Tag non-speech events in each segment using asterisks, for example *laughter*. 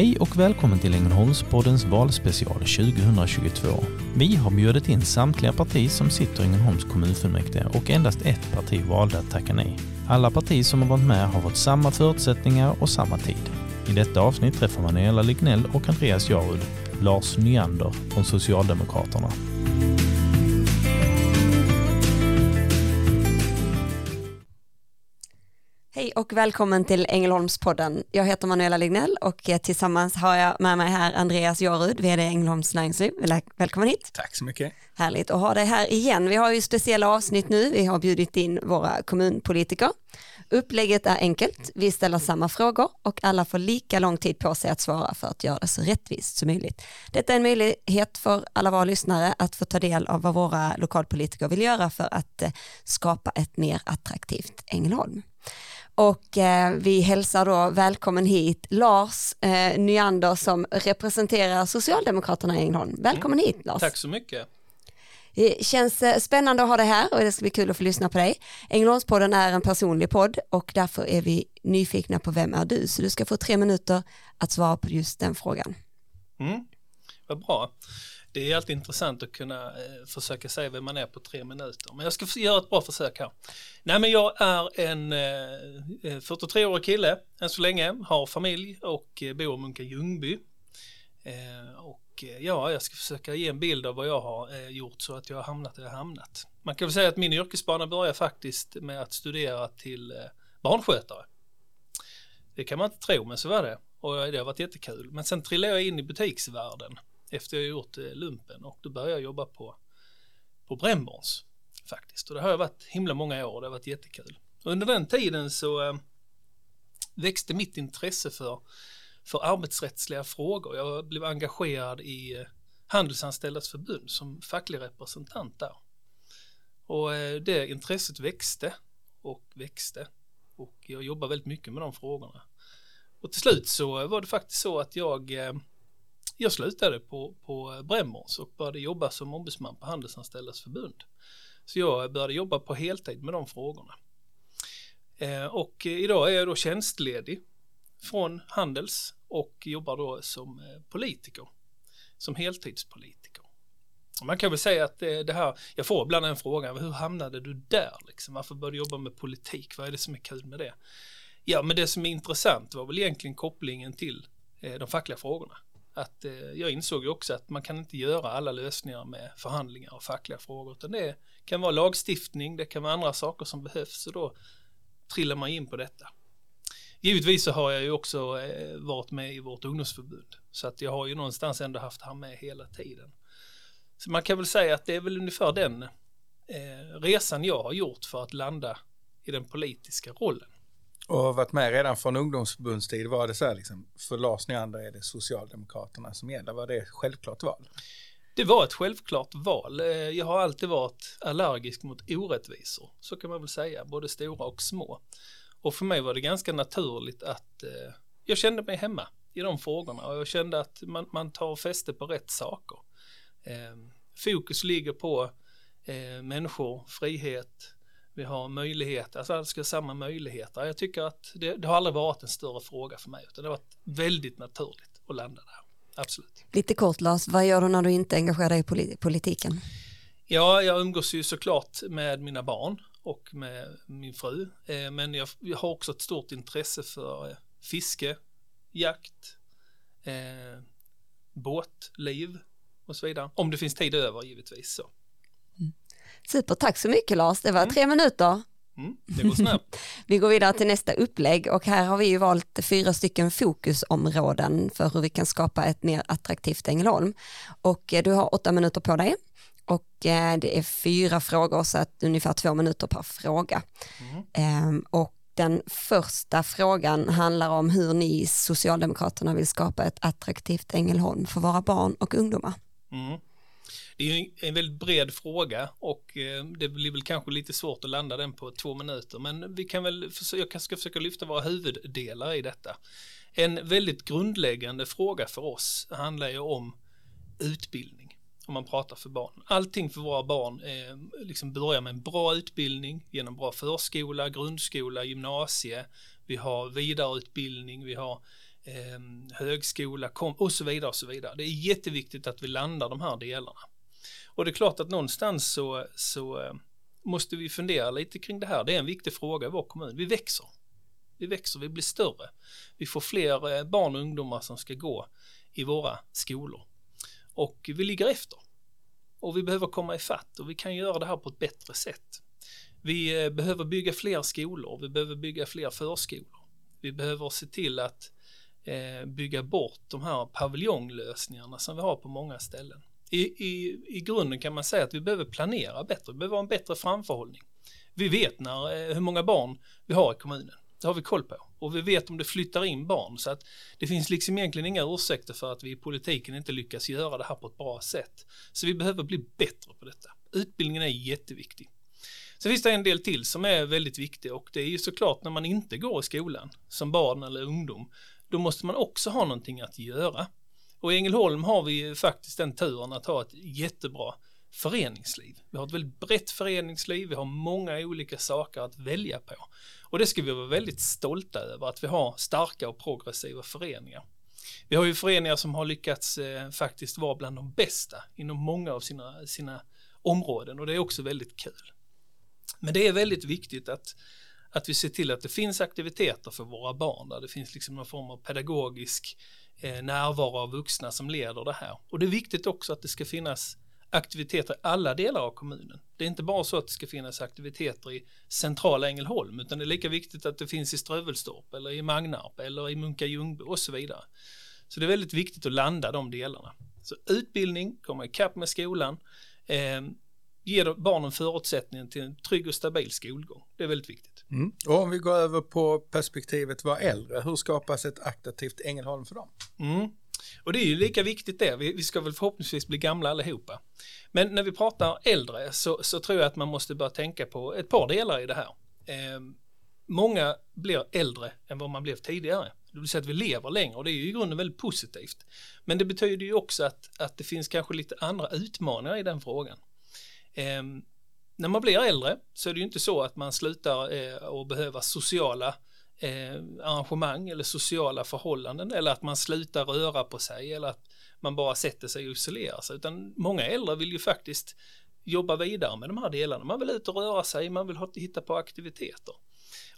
Hej och välkommen till Ängelholmspoddens valspecial 2022. Vi har bjudit in samtliga partier som sitter i Ängelholms kommunfullmäktige och endast ett parti valde att tacka nej. Alla partier som har varit med har fått samma förutsättningar och samma tid. I detta avsnitt träffar Manuela Lignell och Andreas Jarud, Lars Nyander från Socialdemokraterna. Hej och välkommen till Ängelholmspodden. Jag heter Manuela Lignell och tillsammans har jag med mig här Andreas Jarud, vd Ängelholms Näringsliv. Välkommen hit. Tack så mycket. Härligt att ha dig här igen. Vi har ju speciella avsnitt nu. Vi har bjudit in våra kommunpolitiker. Upplägget är enkelt. Vi ställer samma frågor och alla får lika lång tid på sig att svara för att göra det så rättvist som möjligt. Detta är en möjlighet för alla våra lyssnare att få ta del av vad våra lokalpolitiker vill göra för att eh, skapa ett mer attraktivt Ängelholm. Och eh, vi hälsar då välkommen hit Lars eh, Nyander som representerar Socialdemokraterna i Ängelholm. Välkommen mm. hit Lars. Tack så mycket. Det känns eh, spännande att ha dig här och det ska bli kul att få lyssna på dig. Ängelholmspodden är en personlig podd och därför är vi nyfikna på vem är du? Så du ska få tre minuter att svara på just den frågan. Mm. Vad bra det är alltid intressant att kunna eh, försöka säga vem man är på tre minuter. Men jag ska göra ett bra försök här. Nej men jag är en eh, eh 43-årig kille än så länge, har familj och eh, bor i Munka Ljungby. Eh, och eh, ja, jag ska försöka ge en bild av vad jag har eh, gjort så att jag har hamnat där jag har hamnat. Man kan väl säga att min yrkesbana börjar faktiskt med att studera till eh, barnskötare. Det kan man inte tro, men så var det. Och eh, det har varit jättekul. Men sen trillade jag in i butiksvärlden efter jag gjort eh, lumpen och då började jag jobba på, på Brännborns faktiskt. Och det har jag varit himla många år och det har varit jättekul. Och under den tiden så eh, växte mitt intresse för, för arbetsrättsliga frågor. Jag blev engagerad i eh, Handelsanställdas förbund som facklig representant där. Och eh, det intresset växte och växte och jag jobbade väldigt mycket med de frågorna. Och till slut så var det faktiskt så att jag eh, jag slutade på, på Bremmons och började jobba som ombudsman på Handelsanställdas förbund. Så jag började jobba på heltid med de frågorna. Eh, och idag är jag då tjänstledig från Handels och jobbar då som eh, politiker, som heltidspolitiker. Man kan väl säga att eh, det, här, jag får ibland en fråga, hur hamnade du där liksom? Varför började du jobba med politik? Vad är det som är kul med det? Ja, men det som är intressant var väl egentligen kopplingen till eh, de fackliga frågorna att eh, jag insåg ju också att man kan inte göra alla lösningar med förhandlingar och fackliga frågor utan det kan vara lagstiftning, det kan vara andra saker som behövs och då trillar man in på detta. Givetvis så har jag ju också eh, varit med i vårt ungdomsförbund så att jag har ju någonstans ändå haft han med hela tiden. Så man kan väl säga att det är väl ungefär den eh, resan jag har gjort för att landa i den politiska rollen. Och varit med redan från ungdomsförbundstid, var det så här liksom, för Lars Neander är det Socialdemokraterna som gäller, var det ett självklart val? Det var ett självklart val. Eh, jag har alltid varit allergisk mot orättvisor, så kan man väl säga, både stora och små. Och för mig var det ganska naturligt att eh, jag kände mig hemma i de frågorna och jag kände att man, man tar fäste på rätt saker. Eh, fokus ligger på eh, människor, frihet, vi har möjligheter, alltså alla ska ha samma möjligheter. Jag tycker att det, det, har aldrig varit en större fråga för mig, utan det har varit väldigt naturligt att landa där. Absolut. Lite kort Lars, vad gör du när du inte engagerar dig i politiken? Ja, jag umgås ju såklart med mina barn och med min fru, eh, men jag, jag har också ett stort intresse för eh, fiske, jakt, eh, båtliv och så vidare. Om det finns tid över givetvis så. Super, tack så mycket Lars. Det var mm. tre minuter. Mm, det går snabbt. *laughs* vi går vidare till nästa upplägg och här har vi ju valt fyra stycken fokusområden för hur vi kan skapa ett mer attraktivt Ängelholm. Och eh, du har åtta minuter på dig och eh, det är fyra frågor så att ungefär två minuter per fråga. Mm. Ehm, och den första frågan handlar om hur ni Socialdemokraterna vill skapa ett attraktivt Ängelholm för våra barn och ungdomar. Mm. Det är en väldigt bred fråga och eh, det blir väl kanske lite svårt att landa den på två minuter men vi kan väl, jag ska försöka lyfta våra huvuddelar i detta. En väldigt grundläggande fråga för oss handlar ju om utbildning om man pratar för barn. Allting för våra barn eh, liksom börjar med en bra utbildning genom bra förskola, grundskola, gymnasie. Vi har vidareutbildning, vi har eh, högskola kom, och så vidare och så vidare. Det är jätteviktigt att vi landar de här delarna. Och det är klart att någonstans så, så eh, måste vi fundera lite kring det här. Det är en viktig fråga i vår kommun. Vi växer. Vi växer, vi blir större. Vi får fler eh, barn och ungdomar som ska gå i våra skolor. Och vi ligger efter. Och vi behöver komma ifatt och vi kan göra det här på ett bättre sätt. Vi eh, behöver bygga fler skolor, vi behöver bygga fler förskolor. Vi behöver se till att bygga bort de här paviljonglösningarna som vi har på många ställen. I, i, I grunden kan man säga att vi behöver planera bättre, vi behöver ha en bättre framförhållning. Vi vet när, eh, hur många barn vi har i kommunen. Det har vi koll på. Och vi vet om det flyttar in barn. Så att det finns liksom egentligen inga ursäkter för att vi i politiken inte lyckas göra det här på ett bra sätt. Så vi behöver bli bättre på detta. Utbildningen är jätteviktig. Sen finns det en del till som är väldigt viktig och det är ju såklart när man inte går i skolan som barn eller ungdom. Då måste man också ha någonting att göra. Och i Ängelholm har vi faktiskt den turen att ha ett jättebra föreningsliv. Vi har ett väldigt brett föreningsliv, vi har många olika saker att välja på. Och det ska vi vara väldigt stolta över, att vi har starka och progressiva föreningar. Vi har ju föreningar som har lyckats eh, faktiskt vara bland de bästa inom många av sina, sina områden och det är också väldigt kul. Men det är väldigt viktigt att, att vi ser till att det finns aktiviteter för våra barn där det finns liksom någon form av pedagogisk eh, Eh, närvaro av vuxna som leder det här. Och det är viktigt också att det ska finnas aktiviteter i alla delar av kommunen. Det är inte bara så att det ska finnas aktiviteter i centrala Ängelholm utan det är lika viktigt att det finns i Strövelstorp eller i Magnarp eller i Munka Ljungby och så vidare. Så det är väldigt viktigt att landa de delarna. Så utbildning, komma ikapp med skolan, eh, ge barnen förutsättningen till en trygg och stabil skolgång. Det är väldigt viktigt. Mm. Och om vi går över på perspektivet vara äldre, hur skapas ett attraktivt Ängelholm för dem? Mm. Och det är ju lika viktigt det, vi, vi, ska väl förhoppningsvis bli gamla allihopa. Men när vi pratar äldre så, så tror jag att man måste börja tänka på ett par delar i det här. Eh, många blir äldre än vad man blev tidigare. Det vill säga att vi lever längre och det är ju i grunden väldigt positivt. Men det betyder ju också att, att det finns kanske lite andra utmaningar i den frågan. Eh, när man blir äldre så är det ju inte så att man slutar eh, att behöva sociala eh, arrangemang eller sociala förhållanden eller att man slutar röra på sig eller att man bara sätter sig och isolerar sig utan många äldre vill ju faktiskt jobba vidare med de här delarna. Man vill ut och röra sig, man vill hitta på aktiviteter.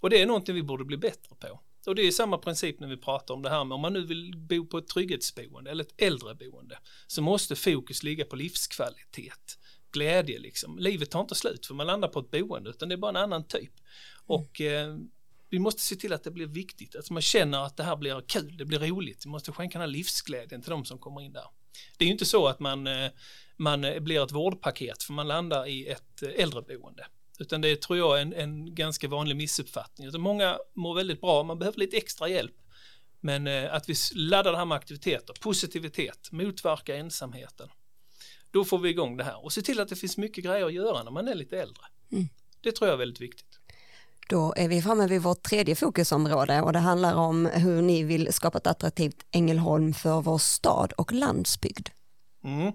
Och det är någonting vi borde bli bättre på. Och det är samma princip när vi pratar om det här med om man nu vill bo på ett trygghetsboende eller ett äldreboende så måste fokus ligga på livskvalitet, glädje liksom. Livet tar inte slut för man landar på ett boende utan det är bara en annan typ. Och eh, vi måste se till att det blir viktigt, att man känner att det här blir kul, det blir roligt. Vi måste skänka den här livsglädjen till de som kommer in där. Det är ju inte så att man, eh, man blir ett vårdpaket för man landar i ett eh, äldreboende. Utan det tror jag är en, en ganska vanlig missuppfattning. Utan många mår väldigt bra, man behöver lite extra hjälp. Men eh, att vi laddar det här med aktiviteter, positivitet, motverka ensamheten. Då får vi igång det här och se till att det finns mycket grejer att göra när man är lite äldre. Mm. Det tror jag är väldigt viktigt. Då är vi framme vid vårt tredje fokusområde och det handlar om hur ni vill skapa ett attraktivt Ängelholm för vår stad och landsbygd. Mm.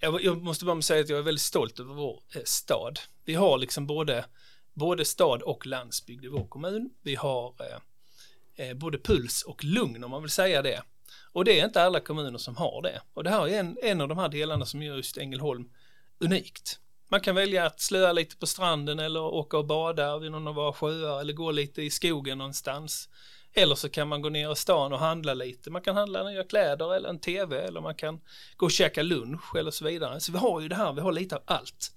Jag, jag, måste bara säga att jag är väldigt stolt över vår eh, stad. Vi har liksom både, både stad och landsbygd i vår kommun. Vi har eh, eh, både puls och lugn om man vill säga det. Och det är inte alla kommuner som har det. Och det här är en, en av de här delarna som gör just Ängelholm unikt. Man kan välja att slöa lite på stranden eller åka och bada vid någon av våra sjöar eller gå lite i skogen någonstans. Eller så kan man gå ner i stan och handla lite. Man kan handla nya kläder eller en tv eller man kan gå och käka lunch eller så vidare. Så vi har ju det här, vi har lite av allt.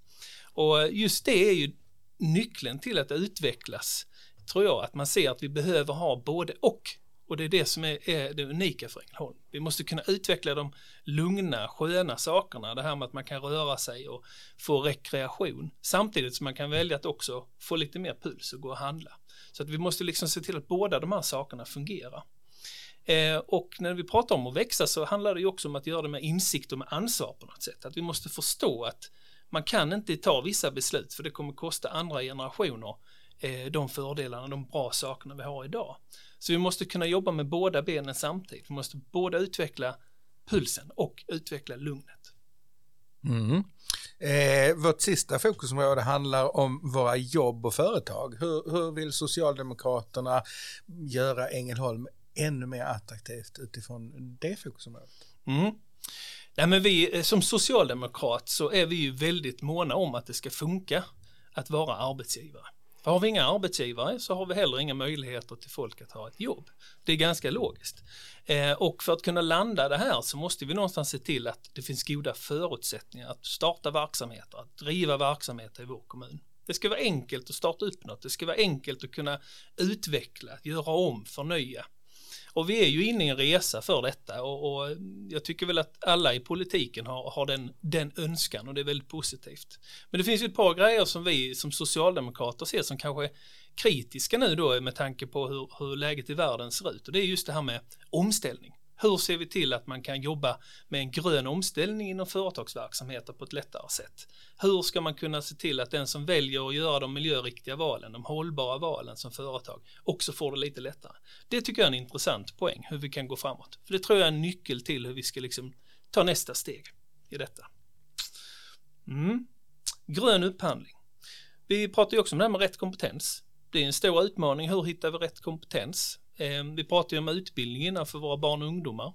Och just det är ju nyckeln till att utvecklas, tror jag, att man ser att vi behöver ha både och. Och det är det som är, är, det unika för Ängelholm. Vi måste kunna utveckla de lugna, sköna sakerna. Det här med att man kan röra sig och få rekreation. Samtidigt som man kan välja att också få lite mer puls och gå och handla. Så att vi måste liksom se till att båda de här sakerna fungerar. Eh, och när vi pratar om att växa så handlar det ju också om att göra det med insikt och med ansvar på något sätt. Att vi måste förstå att man kan inte ta vissa beslut för det kommer kosta andra generationer de fördelarna, de bra sakerna vi har idag. Så vi måste kunna jobba med båda benen samtidigt. Vi måste både utveckla pulsen och utveckla lugnet. Mm. Eh, vårt sista fokusområde handlar om våra jobb och företag. Hur, hur vill Socialdemokraterna göra Ängelholm ännu mer attraktivt utifrån det fokusområdet? Mm. Nej, men vi, eh, som socialdemokrat så är vi ju väldigt måna om att det ska funka att vara arbetsgivare. För har vi inga arbetsgivare så har vi heller inga möjligheter till folk att ha ett jobb. Det är ganska logiskt. Eh, och för att kunna landa det här så måste vi någonstans se till att det finns goda förutsättningar att starta verksamheter, att driva verksamheter i vår kommun. Det ska vara enkelt att starta upp något, det ska vara enkelt att kunna utveckla, göra om, förnya. Och vi är ju inne i en resa för detta och, och jag tycker väl att alla i politiken har, har den, den önskan och det är väldigt positivt. Men det finns ju ett par grejer som vi som socialdemokrater ser som kanske är kritiska nu då med tanke på hur, hur läget i världen ser ut och det är just det här med omställning. Hur ser vi till att man kan jobba med en grön omställning inom företagsverksamheter på ett lättare sätt? Hur ska man kunna se till att den som väljer att göra de miljöriktiga valen, de hållbara valen som företag, också får det lite lättare? Det tycker jag är en intressant poäng, hur vi kan gå framåt. För det tror jag är en nyckel till hur vi ska liksom ta nästa steg i detta. Mm. Grön upphandling. Vi pratar ju också om det här med rätt kompetens. Det är en stor utmaning, hur hittar vi rätt kompetens? Ehm, vi pratar ju om utbildningen för våra barn och ungdomar.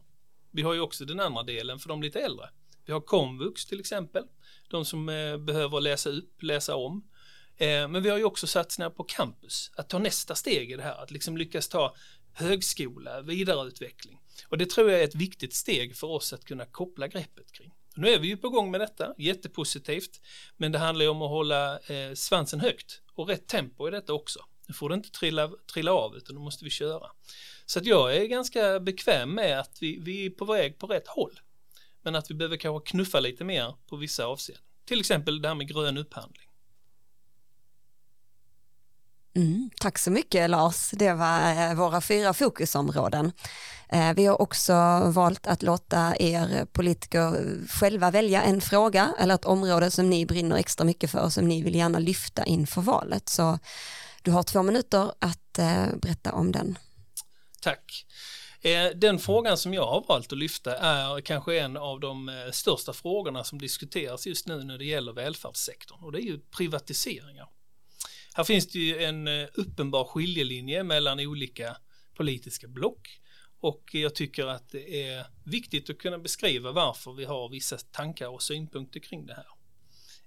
Vi har ju också den andra delen för de lite äldre. Vi har komvux till exempel, de som eh, behöver läsa upp, läsa om. Ehm, men vi har ju också satsningar på campus, att ta nästa steg i det här, att liksom lyckas ta högskola, vidareutveckling. Och det tror jag är ett viktigt steg för oss att kunna koppla greppet kring. Nu är vi ju på gång med detta, jättepositivt, men det handlar ju om att hålla eh, svansen högt och rätt tempo i detta också. Nu får det inte trilla, trilla av utan då måste vi köra. Så att jag är ganska bekväm med att vi, vi är på väg på rätt håll. Men att vi behöver kanske knuffa lite mer på vissa avseenden. Till exempel det här med grön upphandling. Mm, tack så mycket Lars, det var eh, våra fyra fokusområden. Eh, vi har också valt att låta er politiker eh, själva välja en fråga eller ett område som ni brinner extra mycket för och som ni vill gärna lyfta inför valet. Så du har två minuter att eh, berätta om den. Tack. Eh, den frågan som jag har valt att lyfta är kanske en av de eh, största frågorna som diskuteras just nu när det gäller välfärdssektorn och det är ju privatiseringar. Här finns det ju en eh, uppenbar skiljelinje mellan olika politiska block och jag tycker att det är viktigt att kunna beskriva varför vi har vissa tankar och synpunkter kring det här.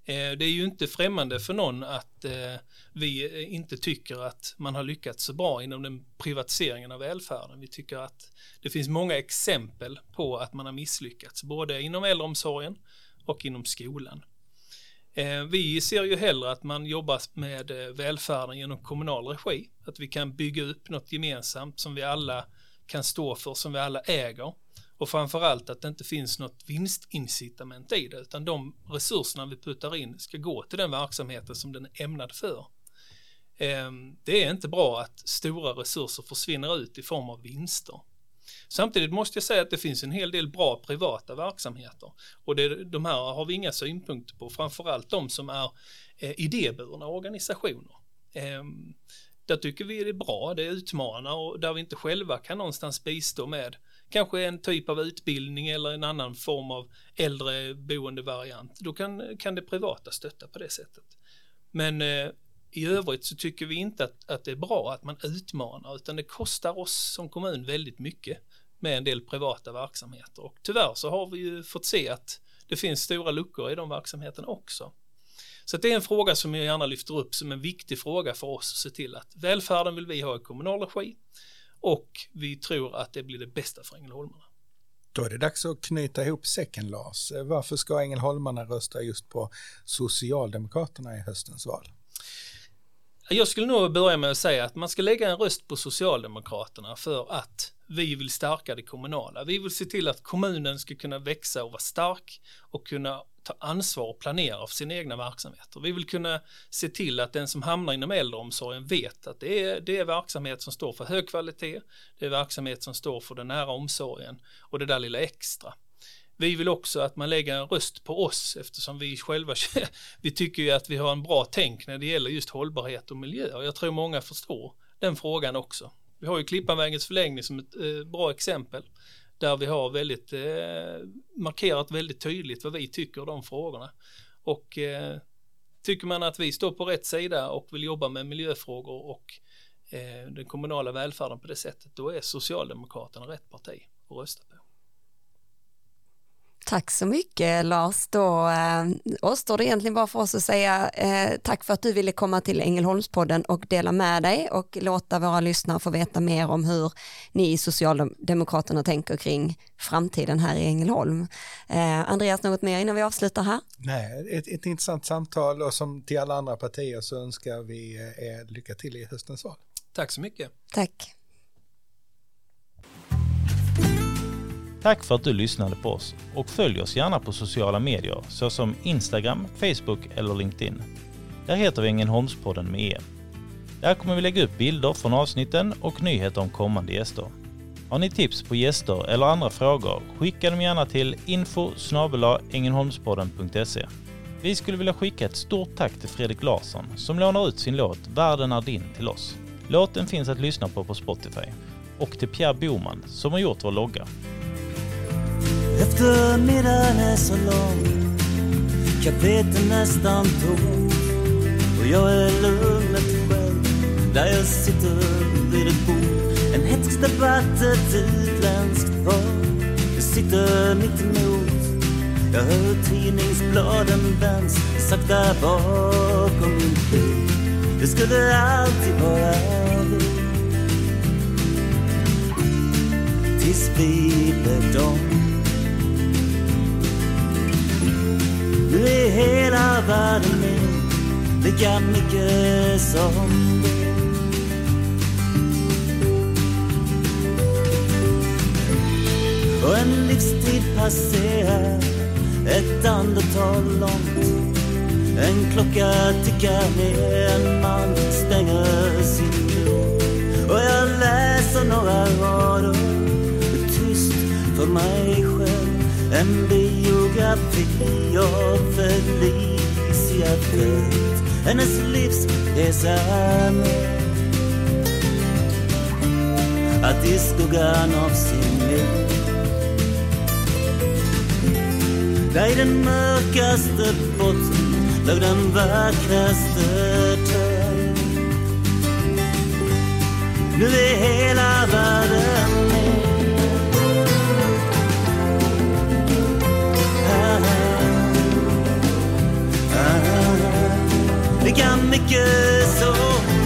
Eh, det är ju inte främmande för någon att eh, vi eh, inte tycker att man har lyckats så bra inom den privatiseringen av välfärden. Vi tycker att det finns många exempel på att man har misslyckats, både inom äldreomsorgen och inom skolan. Vi ser ju hellre att man jobbar med välfärden genom kommunal regi, att vi kan bygga upp något gemensamt som vi alla kan stå för, som vi alla äger och framförallt att det inte finns något vinstincitament i det utan de resurserna vi puttar in ska gå till den verksamheten som den är ämnad för. Ehm, det är inte bra att stora resurser försvinner ut i form av vinster. Samtidigt måste jag säga att det finns en hel del bra privata verksamheter och det, de här har vi inga synpunkter på, framförallt de som är eh, idéburna organisationer. Eh, där tycker vi det är bra, det utmanar och där vi inte själva kan någonstans bistå med kanske en typ av utbildning eller en annan form av äldreboendevariant, då kan, kan det privata stötta på det sättet. Men eh, i övrigt så tycker vi inte att, att det är bra att man utmanar, utan det kostar oss som kommun väldigt mycket med en del privata verksamheter och tyvärr så har vi ju fått se att det finns stora luckor i de verksamheterna också. Så det är en fråga som jag gärna lyfter upp som en viktig fråga för oss att se till att välfärden vill vi ha i kommunal regi och vi tror att det blir det bästa för Ängelholmarna. Då är det dags att knyta ihop säcken Lars. Varför ska Ängelholmarna rösta just på Socialdemokraterna i höstens val? Jag skulle nog börja med att säga att man ska lägga en röst på Socialdemokraterna för att vi vill stärka det kommunala. Vi vill se till att kommunen ska kunna växa och vara stark och kunna ta ansvar och planera för sina egna verksamheter. Vi vill kunna se till att den som hamnar inom äldreomsorgen vet att det är, det är verksamhet som står för hög kvalitet, det är verksamhet som står för den nära omsorgen och det där lilla extra. Vi vill också att man lägger en röst på oss eftersom vi själva *laughs* vi tycker ju att vi har en bra tänk när det gäller just hållbarhet och miljö och jag tror många förstår den frågan också. Vi har ju Klippanvägens förlängning som ett eh, bra exempel där vi har väldigt eh, markerat väldigt tydligt vad vi tycker om de frågorna. Och eh, tycker man att vi står på rätt sida och vill jobba med miljöfrågor och eh, den kommunala välfärden på det sättet, då är Socialdemokraterna rätt parti att rösta på. Tack så mycket Lars. Då eh, återstår det egentligen bara för oss att säga eh, tack för att du ville komma till Ängelholmspodden och dela med dig och låta våra lyssnare få veta mer om hur ni i Socialdemokraterna tänker kring framtiden här i Ängelholm. Eh, Andreas, något mer innan vi avslutar här? Nej, ett, ett intressant samtal och som till alla andra partier så önskar vi eh, er lycka till i höstens val. Tack så mycket. Tack. Tack för att du lyssnade på oss och följ oss gärna på sociala medier såsom Instagram, Facebook eller LinkedIn. Där heter vi Ängelholmspodden med E. Där kommer vi lägga upp bilder från avsnitten och nyheter om kommande gäster. Har ni tips på gäster eller andra frågor, skicka dem gärna till info Vi skulle vilja skicka ett stort tack till Fredrik Larsson som lånar ut sin låt Världen är din till oss. Låten finns att lyssna på på Spotify. Och till Pierre Boman som har gjort vår logga. Eftermiddagen är så lång. Caféet är nästan tomt Och jag är lugnet själv. Där jag sitter vid ett bord. En hätsk debatt, ett utländskt par Jag sitter mitt emot. Jag hör tidningsbladen vänds Sakta bakom min bil. Det skulle alltid vara vi Tills vi blev dom. Hela världen med. Lika mycket som du. Och en livstid passerar. Ett andetag långt. En klocka tickar ner, en man stänger sin dörr. Och jag läser några rader. Tyst för mig själv. En biografi av ett liv Felicia Fält Hennes livsresa med Att i skuggan av sin mor Där i den mörkaste botten låg den vackraste törn Nu är hela världen I make it so.